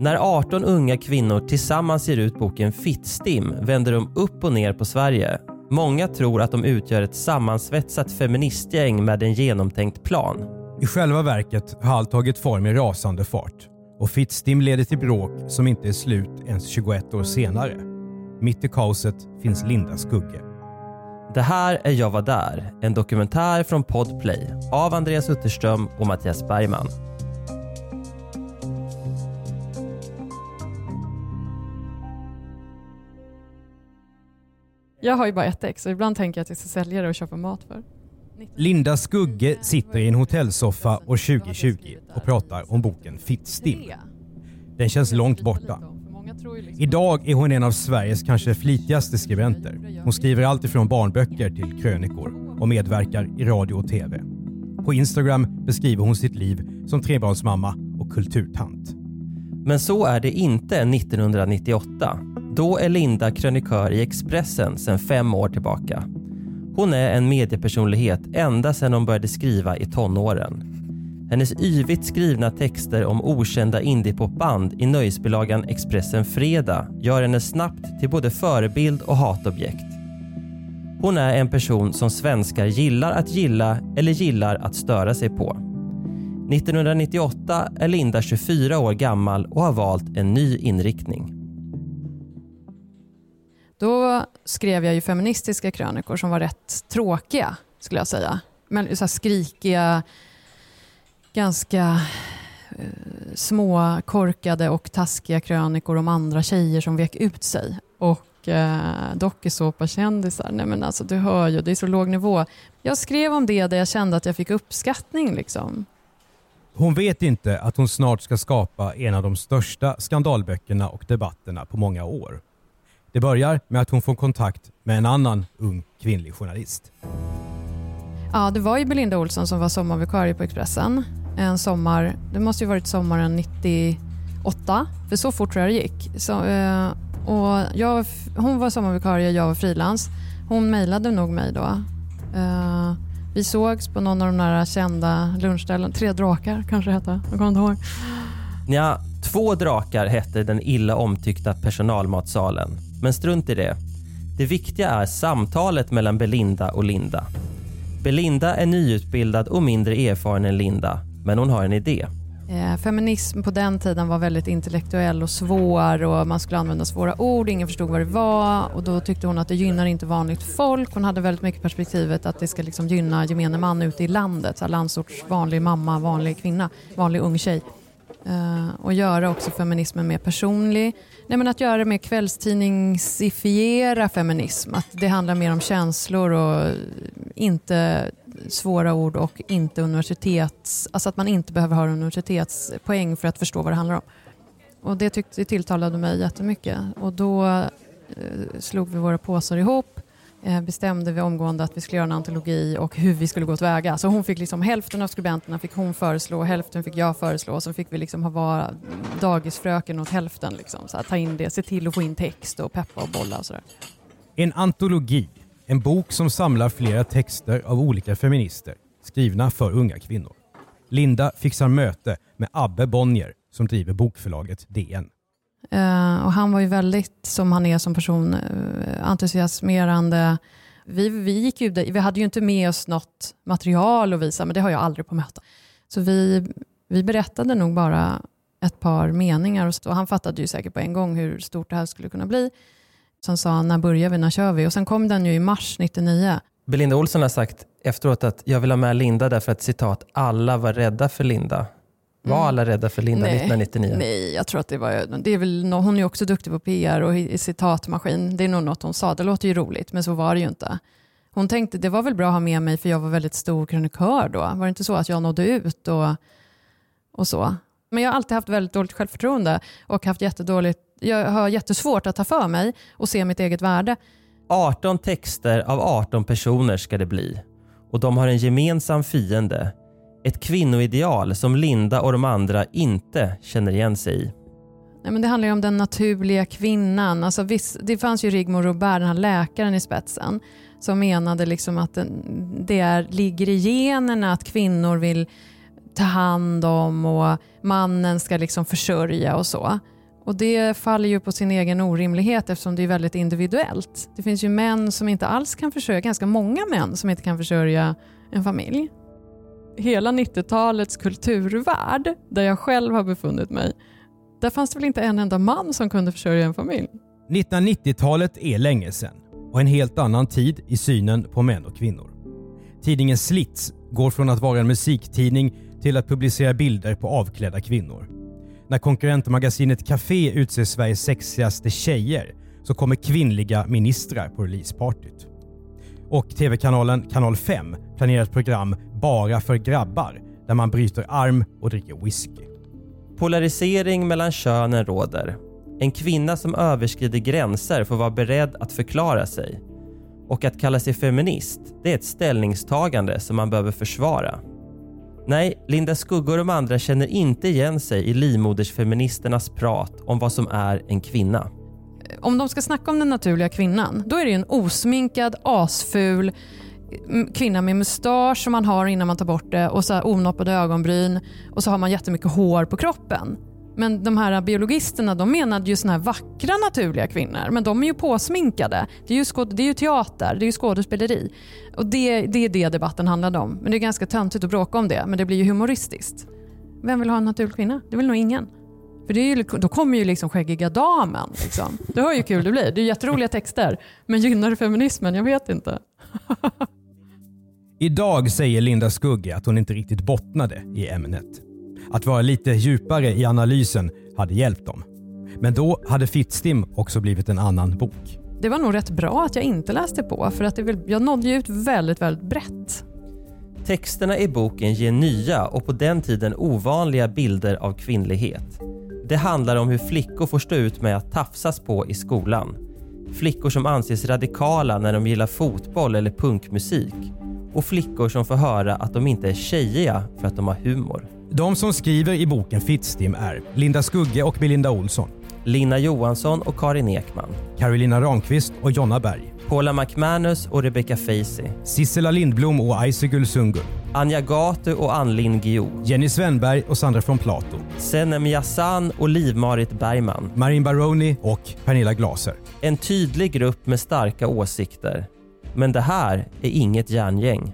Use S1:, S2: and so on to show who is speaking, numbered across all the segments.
S1: När 18 unga kvinnor tillsammans ger ut boken Fittstim vänder de upp och ner på Sverige. Många tror att de utgör ett sammansvetsat feministgäng med en genomtänkt plan.
S2: I själva verket har allt tagit form i rasande fart och Fittstim leder till bråk som inte är slut ens 21 år senare. Mitt i kaoset finns Linda Skugge.
S1: Det här är Jag var där, en dokumentär från Podplay av Andreas Utterström och Mattias Bergman.
S3: Jag har ju bara ett ex och ibland tänker jag att jag ska sälja det och köpa mat för.
S2: Linda Skugge sitter i en hotellsoffa år 2020 och pratar om boken Fittstim. Den känns långt borta. Idag är hon en av Sveriges kanske flitigaste skribenter. Hon skriver allt ifrån barnböcker till krönikor och medverkar i radio och TV. På Instagram beskriver hon sitt liv som trebarnsmamma och kulturtant.
S1: Men så är det inte 1998. Då är Linda krönikör i Expressen sedan fem år tillbaka. Hon är en mediepersonlighet ända sedan hon började skriva i tonåren. Hennes yvigt skrivna texter om okända indiepopband i nöjesbilagan Expressen Fredag gör henne snabbt till både förebild och hatobjekt. Hon är en person som svenskar gillar att gilla eller gillar att störa sig på. 1998 är Linda 24 år gammal och har valt en ny inriktning.
S3: Då skrev jag ju feministiska krönikor som var rätt tråkiga, skulle jag säga. Men så här skrikiga, ganska eh, små, korkade och taskiga krönikor om andra tjejer som vek ut sig. Och eh, dokusåpakändisar. Nej men alltså du hör ju, det är så låg nivå. Jag skrev om det där jag kände att jag fick uppskattning liksom.
S2: Hon vet inte att hon snart ska skapa en av de största skandalböckerna och debatterna på många år. Det börjar med att hon får kontakt med en annan ung kvinnlig journalist.
S3: Ja, det var ju Belinda Olsson som var sommarvikarie på Expressen. En sommar, det måste ju varit sommaren 98, för så fort tror jag det gick. Så, eh, och jag, hon var sommarvikarie, jag var frilans. Hon mejlade nog mig då. Eh, vi sågs på någon av de där kända lunchställen, Tre drakar kanske det hette, jag kommer inte ihåg.
S1: Ja, två drakar hette den illa omtyckta personalmatsalen. Men strunt i det. Det viktiga är samtalet mellan Belinda och Linda. Belinda är nyutbildad och mindre erfaren än Linda, men hon har en idé.
S3: Eh, feminism på den tiden var väldigt intellektuell och svår och man skulle använda svåra ord, ingen förstod vad det var och då tyckte hon att det gynnar inte vanligt folk. Hon hade väldigt mycket perspektivet att det ska liksom gynna gemene man ute i landet, så landsorts vanlig mamma, vanlig kvinna, vanlig ung tjej. Uh, och göra också feminismen mer personlig. Nej, men att göra det mer kvällstidningsifiera feminism. Att det handlar mer om känslor och inte svåra ord och inte universitets... Alltså att man inte behöver ha universitetspoäng för att förstå vad det handlar om. Och det tyckte, det tilltalade mig jättemycket. Och då uh, slog vi våra påsar ihop Eh, bestämde vi omgående att vi skulle göra en antologi och hur vi skulle gå tillväga. Så hon fick liksom, hälften av skribenterna fick hon föreslå, hälften fick jag föreslå så fick vi liksom ha vara dagisfröken åt hälften. Liksom. Så här, ta in det, se till att få in text och peppa och bolla och sådär.
S2: En antologi, en bok som samlar flera texter av olika feminister skrivna för unga kvinnor. Linda fixar möte med Abbe Bonnier som driver bokförlaget DN.
S3: Uh, och han var ju väldigt, som han är som person, uh, entusiasmerande. Vi, vi, gick ju, vi hade ju inte med oss något material att visa, men det har jag aldrig på möten. Så vi, vi berättade nog bara ett par meningar och, och han fattade ju säkert på en gång hur stort det här skulle kunna bli. Sen sa han, när börjar vi, när kör vi? Och sen kom den ju i mars 99.
S1: Belinda Olsson har sagt efteråt att jag vill ha med Linda därför att citat, alla var rädda för Linda. Var mm. alla rädda för Linda
S3: nej,
S1: 1999?
S3: Nej, jag tror att det var... Det är väl, hon är också duktig på PR och i citatmaskin. Det är nog något hon sa. Det låter ju roligt, men så var det ju inte. Hon tänkte det var väl bra att ha med mig för jag var väldigt stor krönikör då. Var det inte så att jag nådde ut och, och så? Men jag har alltid haft väldigt dåligt självförtroende och haft jättedåligt, jag har jättesvårt att ta för mig och se mitt eget värde.
S1: 18 texter av 18 personer ska det bli. Och de har en gemensam fiende. Ett kvinnoideal som Linda och de andra inte känner igen sig i.
S3: Nej, men det handlar ju om den naturliga kvinnan. Alltså, visst, det fanns ju Rigmor Robert, den här läkaren i spetsen, som menade liksom att det är, ligger i generna att kvinnor vill ta hand om och mannen ska liksom försörja och så. Och Det faller ju på sin egen orimlighet eftersom det är väldigt individuellt. Det finns ju män som inte alls kan försörja, ganska många män som inte kan försörja en familj. Hela 90-talets kulturvärld, där jag själv har befunnit mig, där fanns det väl inte en enda man som kunde försörja en familj?
S2: 1990-talet är länge sedan och en helt annan tid i synen på män och kvinnor. Tidningen Slits går från att vara en musiktidning till att publicera bilder på avklädda kvinnor. När konkurrentmagasinet Café utser Sveriges sexigaste tjejer så kommer kvinnliga ministrar på releasepartyt. Och TV-kanalen Kanal 5 planerar ett program bara för grabbar där man bryter arm och dricker whisky.
S1: Polarisering mellan könen råder. En kvinna som överskrider gränser får vara beredd att förklara sig. Och att kalla sig feminist, det är ett ställningstagande som man behöver försvara. Nej, Linda Skugga och de andra känner inte igen sig i livmodersfeministernas prat om vad som är en kvinna.
S3: Om de ska snacka om den naturliga kvinnan, då är det ju en osminkad, asful kvinna med mustasch som man har innan man tar bort det och så onoppade ögonbryn och så har man jättemycket hår på kroppen. Men de här biologisterna de menade ju såna här vackra naturliga kvinnor, men de är ju påsminkade. Det är ju, skåd, det är ju teater, det är ju skådespeleri. Och det, det är det debatten handlade om. Men det är ganska töntigt att bråka om det, men det blir ju humoristiskt. Vem vill ha en naturlig kvinna? Det vill nog ingen. För det är ju, då kommer ju liksom skäggiga damen. Liksom. Det hör ju kul det blir. Det är jätteroliga texter. Men gynnar det feminismen? Jag vet inte.
S2: Idag säger Linda Skugge att hon inte riktigt bottnade i ämnet. Att vara lite djupare i analysen hade hjälpt dem. Men då hade Fittstim också blivit en annan bok.
S3: Det var nog rätt bra att jag inte läste på för att det, jag nådde ut väldigt, väldigt brett.
S1: Texterna i boken ger nya och på den tiden ovanliga bilder av kvinnlighet. Det handlar om hur flickor får stå ut med att tafsas på i skolan. Flickor som anses radikala när de gillar fotboll eller punkmusik. Och flickor som får höra att de inte är tjejiga för att de har humor.
S2: De som skriver i boken Fittstim är Linda Skugge och Belinda Olsson.
S1: Lina Johansson och Karin Ekman.
S2: Carolina Ramqvist och Jonna Berg.
S1: Paula McManus och Rebecca Facey.
S2: Sissela Lindblom och Aysegul Sungur.
S1: Anja Gatu och Ann-Linn Guillou.
S2: Jenny Svenberg och Sandra från Plato.
S1: Senem Yassan och Liv-Marit Bergman.
S2: Marin Baroni och Pernilla Glaser.
S1: En tydlig grupp med starka åsikter. Men det här är inget järngäng.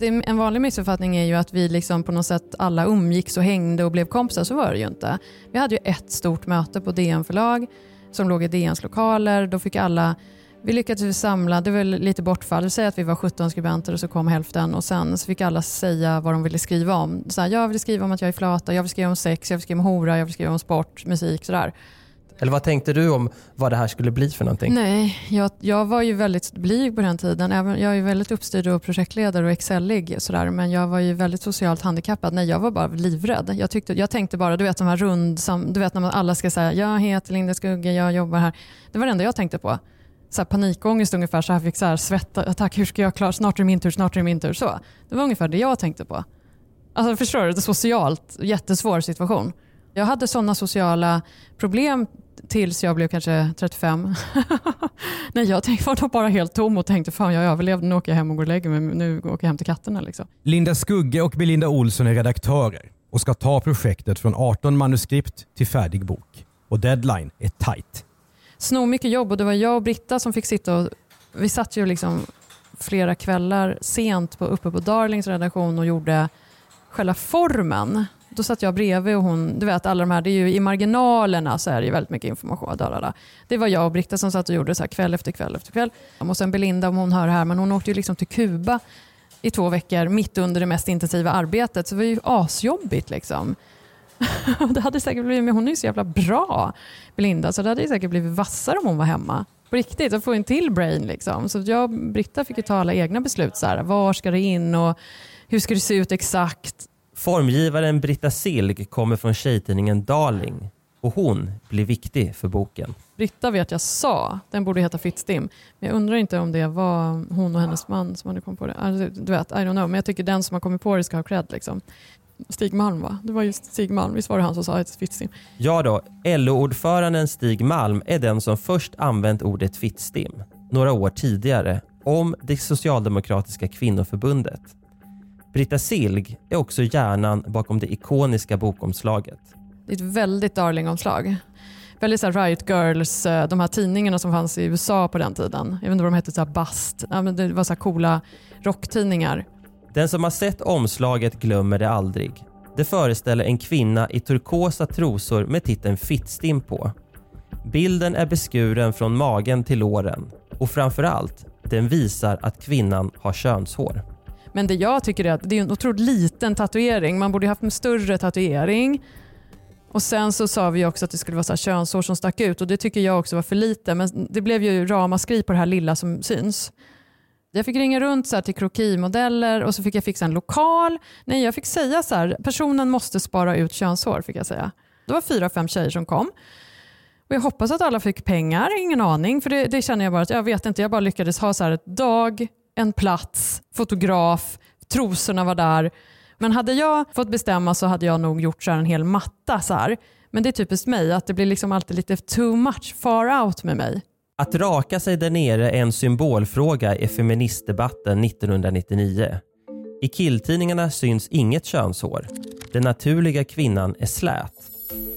S3: en vanlig missuppfattning är ju att vi liksom på något sätt alla umgicks och hängde och blev kompisar. Så var det ju inte. Vi hade ju ett stort möte på DN förlag som låg i DNs lokaler. Då fick alla vi lyckades samla, det var lite bortfall, säg att vi var 17 skribenter och så kom hälften och sen så fick alla säga vad de ville skriva om. Så här, jag vill skriva om att jag är flata, jag vill skriva om sex, jag vill skriva om hora, jag vill skriva om sport, musik sådär.
S1: Eller vad tänkte du om vad det här skulle bli för någonting?
S3: Nej, jag, jag var ju väldigt blyg på den tiden. Även, jag är väldigt uppstyrd och projektledare och excellig sådär, men jag var ju väldigt socialt handikappad. Nej, jag var bara livrädd. Jag, tyckte, jag tänkte bara, du vet de här rund, du vet när man alla ska säga jag heter Linda Skugge, jag jobbar här. Det var det enda jag tänkte på så här panikångest ungefär, så jag fick så här svettattack, hur ska jag klara, snart är det min tur, snart är det min tur. Så. Det var ungefär det jag tänkte på. Alltså förstår du? Det socialt, jättesvår situation. Jag hade sådana sociala problem tills jag blev kanske 35. Nej, jag var nog bara helt tom och tänkte fan jag överlevde, nu åker jag hem och går och lägger mig, nu åker jag hem till katterna. Liksom.
S2: Linda Skugge och Belinda Olsson är redaktörer och ska ta projektet från 18 manuskript till färdig bok. Och deadline är tight
S3: mycket jobb och det var jag och Britta som fick sitta och vi satt ju liksom flera kvällar sent på, uppe på Darlings redaktion och gjorde själva formen. Då satt jag bredvid och hon, du vet alla de här, det är ju i marginalerna så är det ju väldigt mycket information. Dalala. Det var jag och Britta som satt och gjorde så här kväll efter kväll efter kväll. Och sen Belinda, om hon hör här, men hon åkte ju liksom till Kuba i två veckor mitt under det mest intensiva arbetet. Så det var ju asjobbigt liksom. det hade säkert blivit, men hon är ju så jävla bra, Belinda, så det hade säkert blivit vassare om hon var hemma. På riktigt, att få en till brain. Liksom. Så jag och Britta fick ju ta alla egna beslut. Så här, var ska det in och hur ska det se ut exakt?
S1: Formgivaren Britta Silg kommer från tjejtidningen Darling och hon blir viktig för boken.
S3: Britta vet jag sa, den borde heta Fittstim. Men jag undrar inte om det var hon och hennes man som hade kommit på det. Alltså, du vet, I don't know. Men jag tycker den som har kommit på det ska ha cred. Liksom. Stig Malm va? Det var just Stig Malm, visst var det han som sa ett Fittstim?
S1: Ja då, LO-ordföranden Stig Malm är den som först använt ordet fittstim, några år tidigare, om det socialdemokratiska kvinnoförbundet. Britta Silg är också hjärnan bakom det ikoniska bokomslaget.
S3: Det är ett väldigt darlingomslag. Väldigt så här Riot Girls, eh, de här tidningarna som fanns i USA på den tiden. Jag vet inte vad de hette, så här Bust. Ja, men det var så här coola rocktidningar.
S1: Den som har sett omslaget glömmer det aldrig. Det föreställer en kvinna i turkosa trosor med titeln Fittstim på. Bilden är beskuren från magen till låren och framförallt, den visar att kvinnan har könshår.
S3: Men det jag tycker är att det är en otroligt liten tatuering. Man borde haft en större tatuering. Och Sen så sa vi också att det skulle vara så här könshår som stack ut och det tycker jag också var för lite. Men det blev ju ramaskri på det här lilla som syns. Jag fick ringa runt så till krokimodeller och så fick jag fixa en lokal. Nej, jag fick säga så här, personen måste spara ut könshår. fick jag säga. Det var fyra, fem tjejer som kom. Och jag hoppas att alla fick pengar, ingen aning. För det, det känner jag bara att jag vet inte. Jag bara lyckades ha så här ett dag, en plats, fotograf, trosorna var där. Men hade jag fått bestämma så hade jag nog gjort så en hel matta. Så här. Men det är typiskt mig att det blir liksom alltid lite too much, far out med mig.
S1: Att raka sig där nere är en symbolfråga i feministdebatten 1999. I killtidningarna syns inget könshår. Den naturliga kvinnan är slät.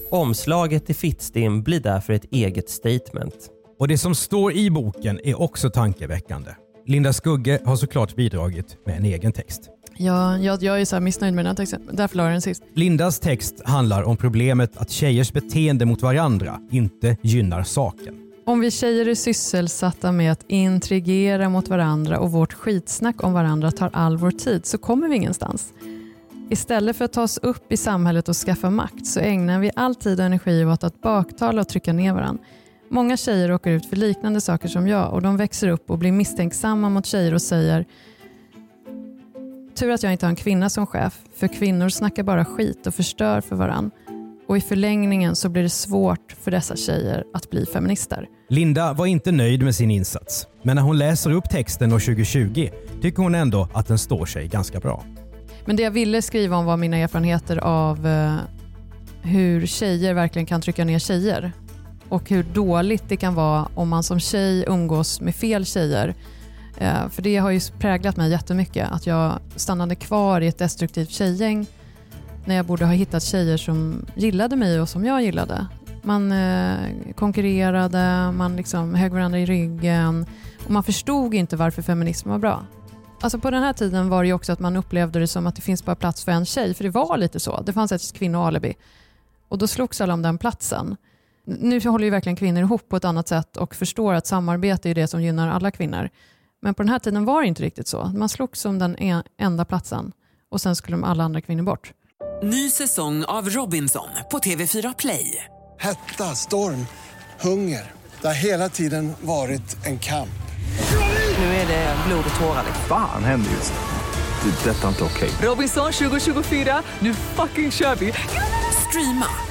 S1: Omslaget till Fittstim blir därför ett eget statement.
S2: Och det som står i boken är också tankeväckande. Linda Skugge har såklart bidragit med en egen text.
S3: Ja, jag, jag är så missnöjd med den här texten. Därför la jag den sist.
S2: Lindas text handlar om problemet att tjejers beteende mot varandra inte gynnar saken.
S3: Om vi tjejer är sysselsatta med att intrigera mot varandra och vårt skitsnack om varandra tar all vår tid så kommer vi ingenstans. Istället för att ta oss upp i samhället och skaffa makt så ägnar vi all tid och energi åt att baktala och trycka ner varandra. Många tjejer råkar ut för liknande saker som jag och de växer upp och blir misstänksamma mot tjejer och säger Tur att jag inte har en kvinna som chef, för kvinnor snackar bara skit och förstör för varann. Och i förlängningen så blir det svårt för dessa tjejer att bli feminister.
S2: Linda var inte nöjd med sin insats, men när hon läser upp texten år 2020 tycker hon ändå att den står sig ganska bra.
S3: Men det jag ville skriva om var mina erfarenheter av eh, hur tjejer verkligen kan trycka ner tjejer och hur dåligt det kan vara om man som tjej umgås med fel tjejer. Eh, för det har ju präglat mig jättemycket att jag stannade kvar i ett destruktivt tjejgäng när jag borde ha hittat tjejer som gillade mig och som jag gillade. Man eh, konkurrerade, man liksom högg varandra i ryggen och man förstod inte varför feminism var bra. Alltså på den här tiden var det också att man upplevde det som att det finns bara plats för en tjej, för det var lite så. Det fanns ett kvinnoalibi. Och då slogs alla om den platsen. Nu håller ju verkligen kvinnor ihop på ett annat sätt och förstår att samarbete är det som gynnar alla kvinnor. Men på den här tiden var det inte riktigt så. Man slogs om den enda platsen och sen skulle alla andra kvinnor bort.
S4: Ny säsong av Robinson på TV4 Play.
S5: Hetta, storm, hunger. Det har hela tiden varit en kamp.
S4: Nu är det blod och tårar.
S6: Fan händer just det. Är detta inte okej.
S4: Robinson 2024, nu fucking kör vi! Streama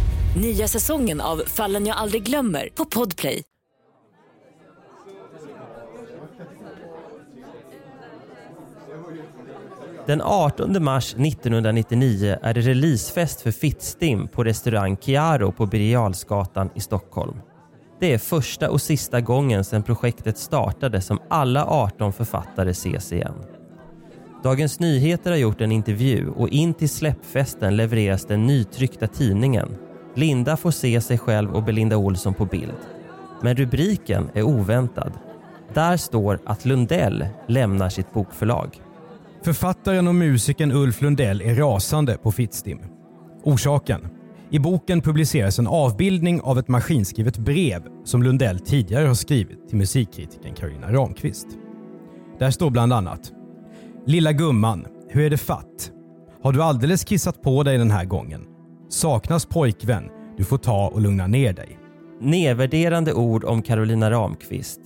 S7: Nya säsongen av Fallen jag aldrig glömmer på Podplay.
S1: Den 18 mars 1999 är det releasefest för Fittstim på restaurang Chiaro på Birger i Stockholm. Det är första och sista gången sedan projektet startade som alla 18 författare ses igen. Dagens Nyheter har gjort en intervju och in till släppfesten levereras den nytryckta tidningen. Linda får se sig själv och Belinda Olsson på bild. Men rubriken är oväntad. Där står att Lundell lämnar sitt bokförlag.
S2: Författaren och musikern Ulf Lundell är rasande på Fittstim. Orsaken? I boken publiceras en avbildning av ett maskinskrivet brev som Lundell tidigare har skrivit till musikkritikern Karina Ramqvist. Där står bland annat Lilla gumman, hur är det fatt? Har du alldeles kissat på dig den här gången? Saknas pojkvän? Du får ta och lugna ner dig.
S1: Nedvärderande ord om Carolina Ramqvist.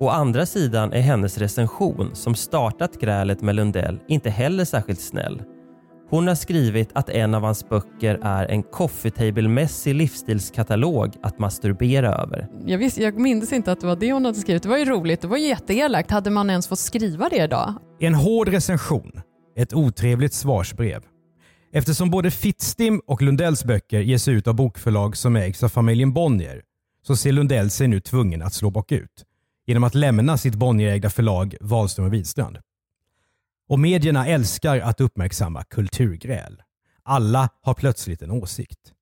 S1: Å andra sidan är hennes recension som startat grälet med Lundell inte heller särskilt snäll. Hon har skrivit att en av hans böcker är en coffee table-mässig livsstilskatalog att masturbera över.
S3: Jag, visste, jag minns inte att det var det hon hade skrivit. Det var ju roligt. Det var ju jätteelakt. Hade man ens fått skriva det idag?
S2: En hård recension. Ett otrevligt svarsbrev. Eftersom både Fittstim och Lundells böcker ges ut av bokförlag som ägs av familjen Bonnier så ser Lundell sig nu tvungen att slå bakut genom att lämna sitt Bonnierägda förlag Wahlström och Widstrand. Och medierna älskar att uppmärksamma kulturgräl. Alla har plötsligt en åsikt.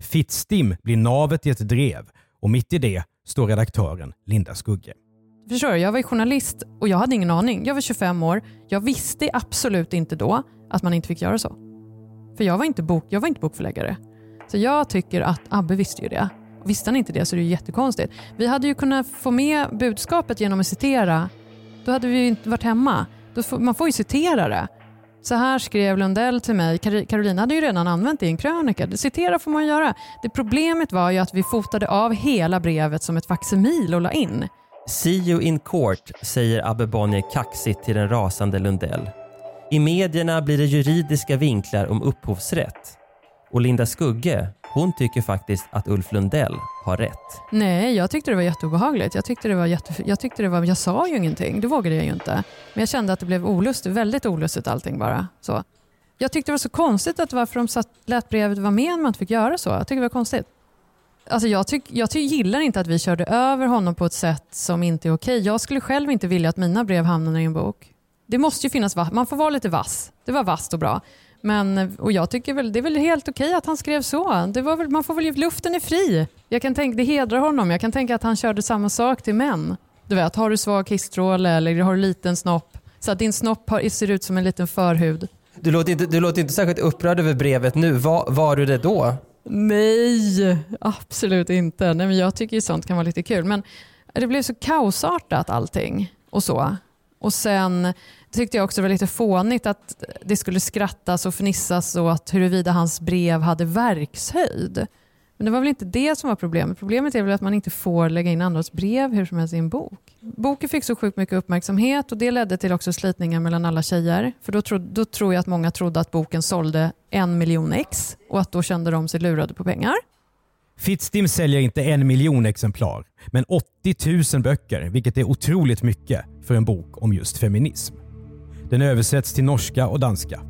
S2: Fittstim blir navet i ett drev och mitt i det står redaktören Linda Skugge.
S3: Förstår du? Jag var journalist och jag hade ingen aning. Jag var 25 år. Jag visste absolut inte då att man inte fick göra så. För jag var inte, bok, jag var inte bokförläggare. Så jag tycker att Abbe visste ju det. Visste han inte det så är det jättekonstigt. Vi hade ju kunnat få med budskapet genom att citera. Då hade vi ju inte varit hemma. Får, man får ju citera det. Så här skrev Lundell till mig. Carolina hade ju redan använt det i en krönika. Citera får man göra. Det problemet var ju att vi fotade av hela brevet som ett facsimil och la in.
S1: See you in court, säger Abbe Bonnier kaxigt till den rasande Lundell. I medierna blir det juridiska vinklar om upphovsrätt. Och Linda Skugge, hon tycker faktiskt att Ulf Lundell har rätt.
S3: Nej, jag tyckte det var jätteobehagligt. Jag tyckte det var jätte... jag tyckte det var... Jag sa ju ingenting, det vågade jag ju inte. Men jag kände att det blev olustigt, väldigt olustigt allting bara. Så. Jag tyckte det var så konstigt att varför de satt, lät brevet vara med när man inte fick göra så. Jag tycker det var konstigt. Alltså jag, tyck, jag tyck, gillar inte att vi körde över honom på ett sätt som inte är okej. Jag skulle själv inte vilja att mina brev hamnade i en bok. Det måste ju finnas, man får vara lite vass. Det var vasst och bra. Men, och jag tycker väl, det är väl helt okej att han skrev så. Det var väl, man får väl, luften är fri. Jag kan tänka, det hedrar honom. Jag kan tänka att han körde samma sak till män. Du vet, har du svag kistråle eller har du liten snopp så att din snopp har, ser ut som en liten förhud.
S1: Du låter inte, du låter inte särskilt upprörd över brevet nu. Var, var du det då?
S3: Nej, absolut inte. Nej, men jag tycker ju sånt kan vara lite kul. Men det blev så kaosartat allting och så. Och sen tyckte jag också det var lite fånigt att det skulle skrattas och fnissas åt huruvida hans brev hade verkshöjd. Men det var väl inte det som var problemet. Problemet är väl att man inte får lägga in andras brev hur som helst i en bok. Boken fick så sjukt mycket uppmärksamhet och det ledde till också slitningar mellan alla tjejer. För då, tro, då tror jag att många trodde att boken sålde en miljon ex och att då kände de sig lurade på pengar.
S2: Fittstim säljer inte en miljon exemplar, men 80 000 böcker, vilket är otroligt mycket för en bok om just feminism. Den översätts till norska och danska.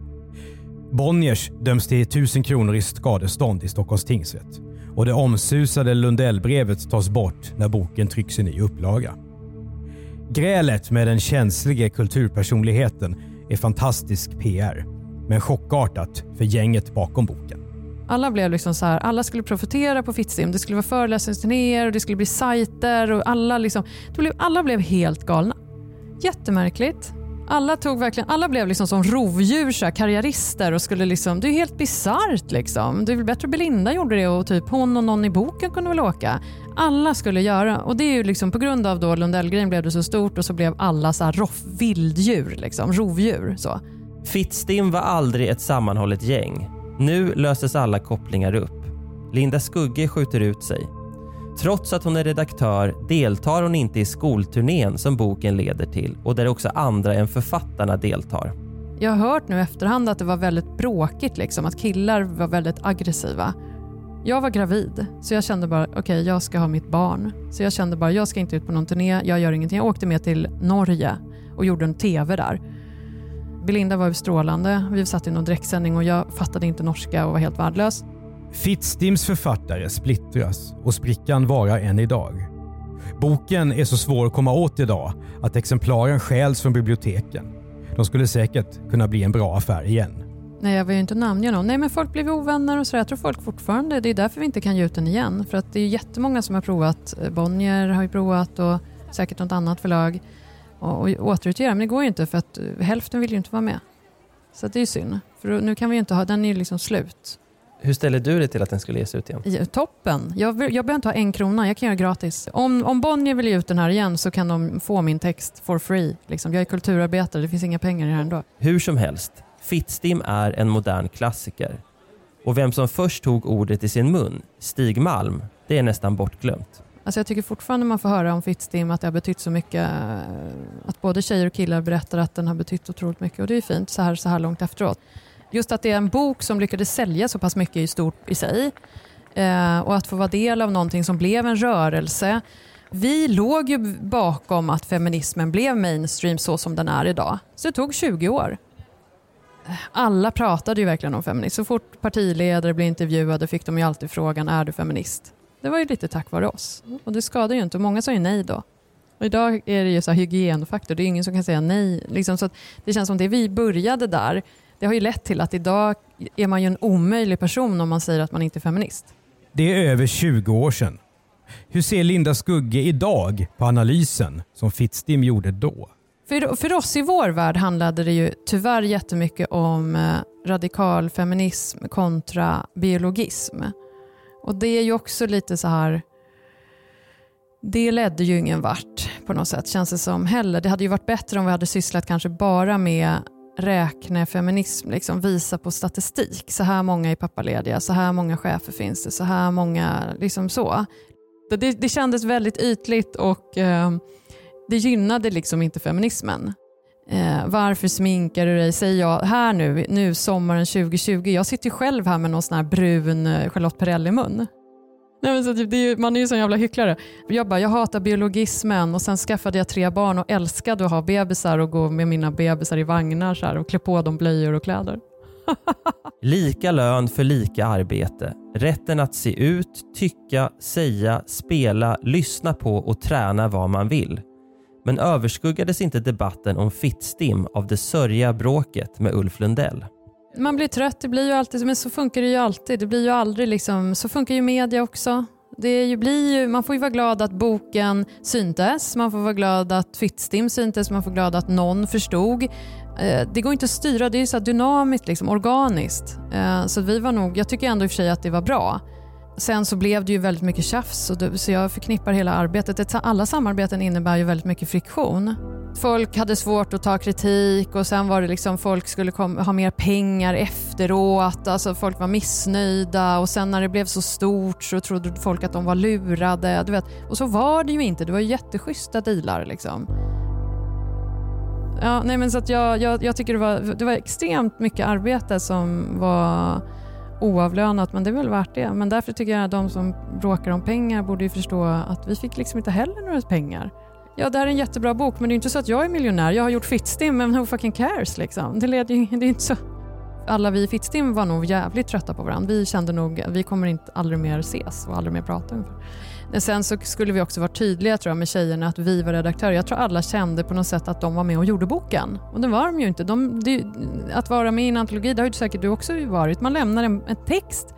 S2: Bonniers döms till 1000 kronor i skadestånd i Stockholms tingsrätt och det omsusade Lundellbrevet tas bort när boken trycks i ny upplaga. Grälet med den känsliga kulturpersonligheten är fantastisk PR, men chockartat för gänget bakom boken.
S3: Alla blev liksom så här, alla skulle profitera på Fittstim. Det skulle vara föreläsningsturnéer och det skulle bli sajter och alla, liksom, blev, alla blev helt galna. Jättemärkligt. Alla, tog verkligen, alla blev liksom som rovdjur, så här, karriärister och skulle liksom, det är helt bisarrt. Liksom. Det är väl bättre att Belinda gjorde det och typ hon och någon i boken kunde väl åka. Alla skulle göra och det är ju liksom på grund av då Lundellgrejen blev det så stort och så blev alla så här roff, vilddjur, liksom, rovdjur. Så.
S1: Fittstim var aldrig ett sammanhållet gäng. Nu löses alla kopplingar upp. Linda Skugge skjuter ut sig. Trots att hon är redaktör deltar hon inte i skolturnén som boken leder till och där också andra än författarna deltar.
S3: Jag har hört nu efterhand att det var väldigt bråkigt, liksom, att killar var väldigt aggressiva. Jag var gravid, så jag kände bara okej, okay, jag ska ha mitt barn. Så jag kände bara, jag ska inte ut på någon turné, jag gör ingenting. Jag åkte med till Norge och gjorde en TV där. Belinda var strålande, vi satt i någon direktsändning och jag fattade inte norska och var helt värdelös.
S2: Fittstims författare splittras och sprickan varar än idag. Boken är så svår att komma åt idag att exemplaren stjäls från biblioteken. De skulle säkert kunna bli en bra affär igen.
S3: Nej, jag vill ju inte namnge någon. Nej, men folk blev ovänner och så. Jag tror folk fortfarande, det är därför vi inte kan ge ut den igen. För att det är jättemånga som har provat. Bonnier har ju provat och säkert något annat förlag. Och, och återutge men det går ju inte för att hälften vill ju inte vara med. Så det är ju synd. För nu kan vi inte ha, den är ju liksom slut.
S1: Hur ställer du dig till att den skulle ges ut igen?
S3: Ja, Toppen. Jag, jag behöver inte ha en krona, jag kan göra gratis. Om, om Bonnier vill ge ut den här igen så kan de få min text for free. Liksom. Jag är kulturarbetare, det finns inga pengar i det här ändå.
S1: Hur som helst, Fittstim är en modern klassiker. Och vem som först tog ordet i sin mun, Stig Malm, det är nästan bortglömt.
S3: Alltså jag tycker fortfarande man får höra om Fittstim att det har betytt så mycket. Eh, att både tjejer och killar berättar att den har betytt otroligt mycket och det är fint så här, så här långt efteråt. Just att det är en bok som lyckades sälja så pass mycket i stort i sig eh, och att få vara del av någonting som blev en rörelse. Vi låg ju bakom att feminismen blev mainstream så som den är idag. Så det tog 20 år. Alla pratade ju verkligen om feminism. Så fort partiledare blev intervjuade fick de ju alltid frågan, är du feminist? Det var ju lite tack vare oss. Och det skadar ju inte. Och många sa ju nej då. Och idag är det ju så här hygienfaktor. Det är ingen som kan säga nej. Liksom, så att det känns som det vi började där, det har ju lett till att idag är man ju en omöjlig person om man säger att man inte är feminist.
S2: Det är över 20 år sedan. Hur ser Linda Skugge idag på analysen som Fittstim gjorde då?
S3: För, för oss i vår värld handlade det ju tyvärr jättemycket om eh, radikal feminism kontra biologism. Och det är ju också lite så här... Det ledde ju ingen vart på något sätt, känns det som heller. Det hade ju varit bättre om vi hade sysslat kanske bara med räknefeminism, liksom visa på statistik. Så här många är pappalediga, så här många chefer finns det, så här många, liksom så. Det, det, kändes väldigt ytligt och eh, det gynnade liksom inte feminismen. Eh, varför sminkar du dig? Säger jag här nu, nu sommaren 2020. Jag sitter ju själv här med någon sån här brun eh, Charlotte Perrelli-mun. Nej, men så typ, det är ju, man är ju sån jävla hycklare. Jag bara, jag hatar biologismen och sen skaffade jag tre barn och älskade att ha bebisar och gå med mina bebisar i vagnar så här, och klä på dem blöjor och kläder.
S1: Lika lön för lika arbete. Rätten att se ut, tycka, säga, spela, lyssna på och träna vad man vill. Men överskuggades inte debatten om Fittstim av det sörja bråket med Ulf Lundell?
S3: Man blir trött, det blir ju alltid, men så funkar det ju alltid. Det blir ju aldrig liksom, så funkar ju media också. Det är ju, blir ju, man får ju vara glad att boken syntes, man får vara glad att Fittstim syntes, man får vara glad att någon förstod. Eh, det går inte att styra, det är ju så här dynamiskt, liksom, organiskt. Eh, så vi var nog, jag tycker ändå i och för sig att det var bra. Sen så blev det ju väldigt mycket tjafs, och det- så jag förknippar hela arbetet. Alla samarbeten innebär ju väldigt mycket friktion. Folk hade svårt att ta kritik och sen var det liksom folk skulle kom, ha mer pengar efteråt. Alltså folk var missnöjda och sen när det blev så stort så trodde folk att de var lurade. Du vet. Och så var det ju inte. Det var ju jätteschyssta dealar. Liksom. Ja, nej men så att jag, jag, jag tycker det var, det var extremt mycket arbete som var oavlönat, men det är väl värt det. Men därför tycker jag att de som bråkar om pengar borde ju förstå att vi fick liksom inte heller några pengar. Ja, det här är en jättebra bok, men det är inte så att jag är miljonär. Jag har gjort Fittstim, men who fucking cares? Liksom. Det, leder ju, det är inte så. Alla vi i Fittstim var nog jävligt trötta på varandra. Vi kände nog att vi kommer inte aldrig mer ses och aldrig mer prata ungefär. Men Sen så skulle vi också vara tydliga tror jag, med tjejerna att vi var redaktörer. Jag tror alla kände på något sätt att de var med och gjorde boken. Och det var de ju inte. De, det, att vara med i en antologi, det har ju säkert du också varit. Man lämnar en, en text.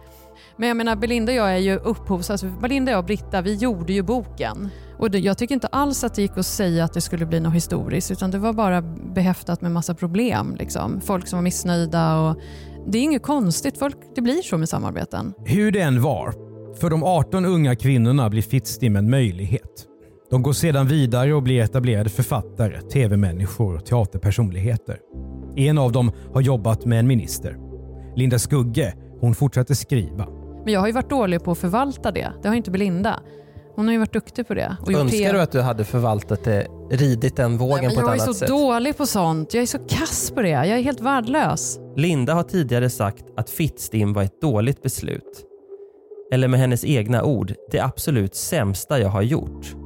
S3: Men jag menar, Belinda och jag är ju upphovs... Alltså Belinda jag och Britta, vi gjorde ju boken. Och det, jag tycker inte alls att det gick att säga att det skulle bli något historiskt, utan det var bara behäftat med massa problem. Liksom. Folk som var missnöjda och... Det är inget konstigt, folk, det blir så med samarbeten.
S2: Hur det än var, för de 18 unga kvinnorna blir Fittstim en möjlighet. De går sedan vidare och blir etablerade författare, tv-människor och teaterpersonligheter. En av dem har jobbat med en minister. Linda Skugge, hon fortsätter skriva.
S3: Men jag har ju varit dålig på att förvalta det. Det har inte Belinda. Hon har ju varit duktig på det. Och
S1: Önskar du att du hade förvaltat det, ridit den vågen
S3: Nej,
S1: på ett
S3: Jag är
S1: annat
S3: så
S1: sätt?
S3: dålig på sånt. Jag är så kass på det. Jag är helt värdelös.
S1: Linda har tidigare sagt att Fittstim var ett dåligt beslut. Eller med hennes egna ord, det absolut sämsta jag har gjort.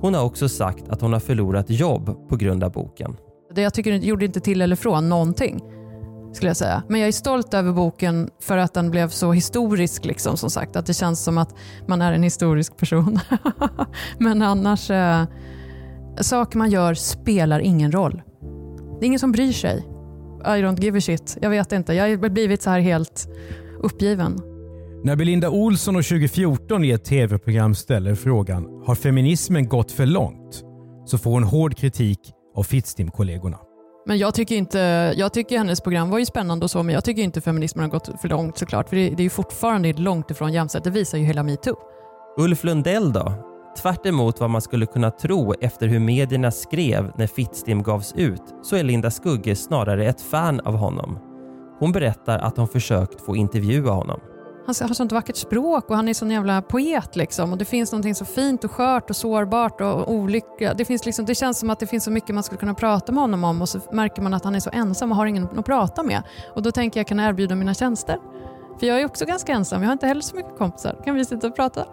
S1: Hon har också sagt att hon har förlorat jobb på grund av boken.
S3: Det jag tycker gjorde inte till eller från någonting. Skulle jag säga. Men jag är stolt över boken för att den blev så historisk. Liksom, som sagt. Att det känns som att man är en historisk person. Men annars, eh, saker man gör spelar ingen roll. Det är ingen som bryr sig. I don't give a shit. Jag vet inte. Jag har blivit så här helt uppgiven.
S2: När Belinda Olsson år 2014 i ett tv-program ställer frågan “Har feminismen gått för långt?” så får hon hård kritik av Fittstim-kollegorna.
S3: Men jag tycker inte, jag tycker hennes program var ju spännande och så, men jag tycker inte feminismen har gått för långt såklart. För det, det är ju fortfarande långt ifrån jämställt. Det visar ju hela metoo.
S1: Ulf Lundell då? Tvärt emot vad man skulle kunna tro efter hur medierna skrev när Fittstim gavs ut så är Linda Skugge snarare ett fan av honom. Hon berättar att hon försökt få intervjua honom.
S3: Han har sånt vackert språk och han är sån jävla poet. Liksom. Och Det finns något så fint och skört och sårbart och olycka. Det, finns liksom, det känns som att det finns så mycket man skulle kunna prata med honom om och så märker man att han är så ensam och har ingen att prata med. Och Då tänker jag, kan jag erbjuda mina tjänster? För jag är också ganska ensam, jag har inte heller så mycket kompisar. Kan vi sitta och prata?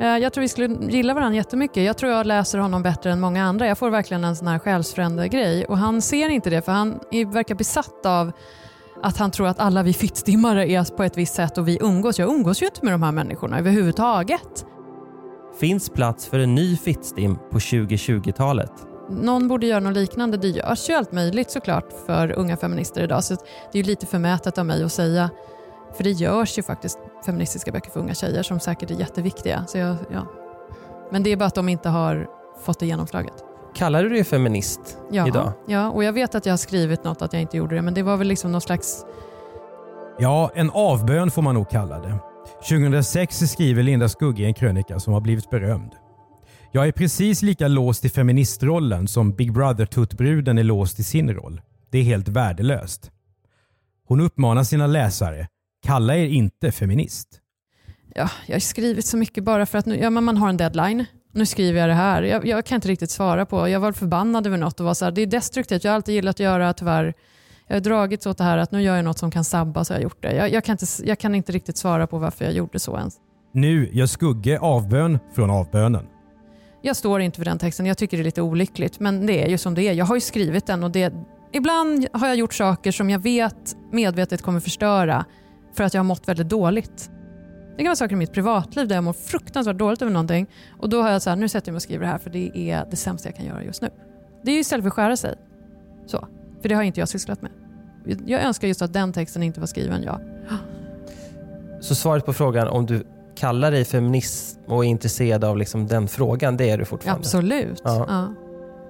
S3: Eh, jag tror vi skulle gilla varandra jättemycket. Jag tror jag läser honom bättre än många andra. Jag får verkligen en sån här själsfrände grej och han ser inte det för han verkar besatt av att han tror att alla vi fittstimmare är på ett visst sätt och vi umgås. Jag umgås ju inte med de här människorna överhuvudtaget.
S1: Finns plats för en ny fittstim på 2020-talet?
S3: Någon borde göra något liknande. Det görs ju allt möjligt såklart för unga feminister idag. Så det är lite förmätet av mig att säga. För det görs ju faktiskt feministiska böcker för unga tjejer som säkert är jätteviktiga. Så jag, ja. Men det är bara att de inte har fått det genomslaget.
S1: Kallar du dig feminist
S3: ja,
S1: idag?
S3: Ja, och jag vet att jag har skrivit något att jag inte gjorde det, men det var väl liksom någon slags...
S2: Ja, en avbön får man nog kalla det. 2006 skriver Linda Skugge en krönika som har blivit berömd. Jag är precis lika låst i feministrollen som Big Brother-tuttbruden är låst i sin roll. Det är helt värdelöst. Hon uppmanar sina läsare, kalla er inte feminist.
S3: Ja, jag har skrivit så mycket bara för att nu, ja, men man har en deadline nu skriver jag det här. Jag, jag, kan inte riktigt svara på. Jag var förbannad över något och var så här, det är destruktivt. Jag har alltid gillat att göra tyvärr. Jag har dragits åt det här att nu gör jag något som kan sabba så jag har gjort det. Jag, jag, kan inte, jag kan inte riktigt svara på varför jag gjorde så ens.
S2: Nu gör Skugge avbön från avbönen.
S3: Jag står inte för den texten. Jag tycker det är lite olyckligt. Men det är ju som det är. Jag har ju skrivit den och det, ibland har jag gjort saker som jag vet medvetet kommer förstöra för att jag har mått väldigt dåligt. Det kan vara saker i mitt privatliv där jag mår fruktansvärt dåligt över någonting. Och då har jag så här, nu sätter jag mig och skriver det här för det är det sämsta jag kan göra just nu. Det är ju istället för att skära sig. Så. För det har inte jag sysslat med. Jag önskar just att den texten inte var skriven, ja.
S1: Så svaret på frågan om du kallar dig feminist och är intresserad av liksom den frågan, det är du fortfarande?
S3: Absolut. Ja. Ja.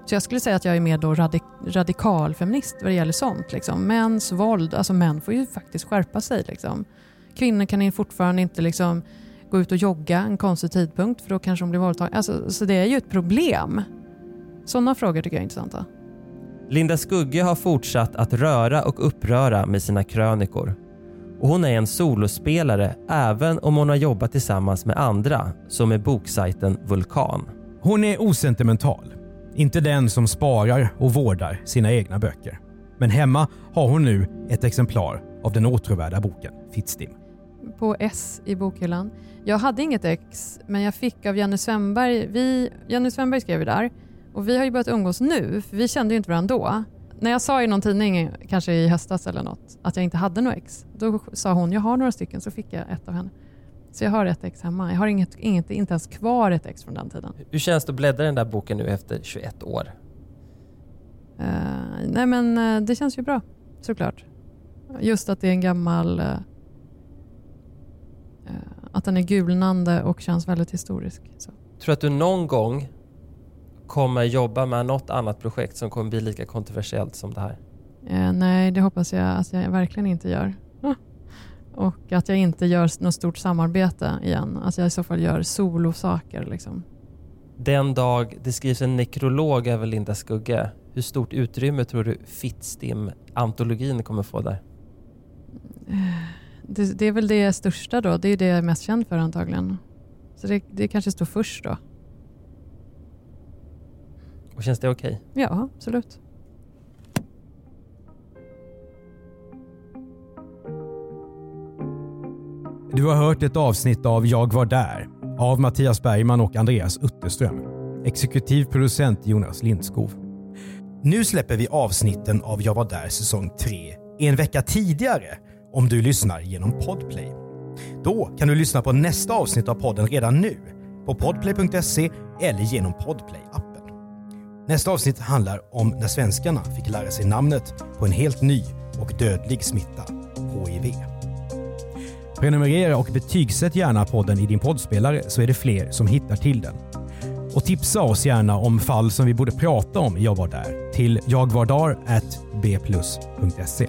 S3: Så jag skulle säga att jag är mer då radik radikal feminist vad det gäller sånt. Liksom. Mäns våld, alltså män får ju faktiskt skärpa sig. Liksom. Kvinnor kan fortfarande inte liksom gå ut och jogga en konstig tidpunkt för då kanske de blir våldtagna. Alltså, så det är ju ett problem. Sådana frågor tycker jag är intressanta.
S1: Linda Skugge har fortsatt att röra och uppröra med sina krönikor. Och hon är en solospelare även om hon har jobbat tillsammans med andra, som med boksajten Vulkan.
S2: Hon är osentimental. Inte den som sparar och vårdar sina egna böcker. Men hemma har hon nu ett exemplar av den åtråvärda boken Fittstim
S3: på S i bokhyllan. Jag hade inget ex, men jag fick av Jenny Svenberg. Vi, Jenny Svenberg skrev ju där och vi har ju börjat umgås nu, för vi kände ju inte varandra då. När jag sa i någon tidning, kanske i höstas eller något, att jag inte hade något ex, då sa hon jag har några stycken, så fick jag ett av henne. Så jag har ett ex hemma. Jag har inget, inget, inte ens kvar ett ex från den tiden.
S1: Hur känns det att bläddra den där boken nu efter 21 år?
S3: Uh, nej men uh, det känns ju bra, såklart. Just att det är en gammal Eh, att den är gulnande och känns väldigt historisk. Så.
S1: Tror du att du någon gång kommer jobba med något annat projekt som kommer bli lika kontroversiellt som det här?
S3: Eh, nej, det hoppas jag att jag verkligen inte gör. Och att jag inte gör något stort samarbete igen. Att jag i så fall gör solosaker. Liksom.
S1: Den dag det skrivs en nekrolog över Linda Skugge, hur stort utrymme tror du Fittstim-antologin kommer få där?
S3: Eh, det, det, är väl det största då. Det är det jag är mest känd för antagligen. Så det, det kanske står först då.
S1: Och känns det okej? Okay?
S3: Ja, absolut.
S2: Du har hört ett avsnitt av Jag var där av Mattias Bergman och Andreas Utterström. Exekutiv producent Jonas Lindskov. Nu släpper vi avsnitten av Jag var där säsong 3 en vecka tidigare om du lyssnar genom Podplay. Då kan du lyssna på nästa avsnitt av podden redan nu på podplay.se eller genom Podplay-appen. Nästa avsnitt handlar om när svenskarna fick lära sig namnet på en helt ny och dödlig smitta, HIV. Prenumerera och betygsätt gärna podden i din poddspelare så är det fler som hittar till den. Och tipsa oss gärna om fall som vi borde prata om i Jag var där till jagvardar.bplus.se.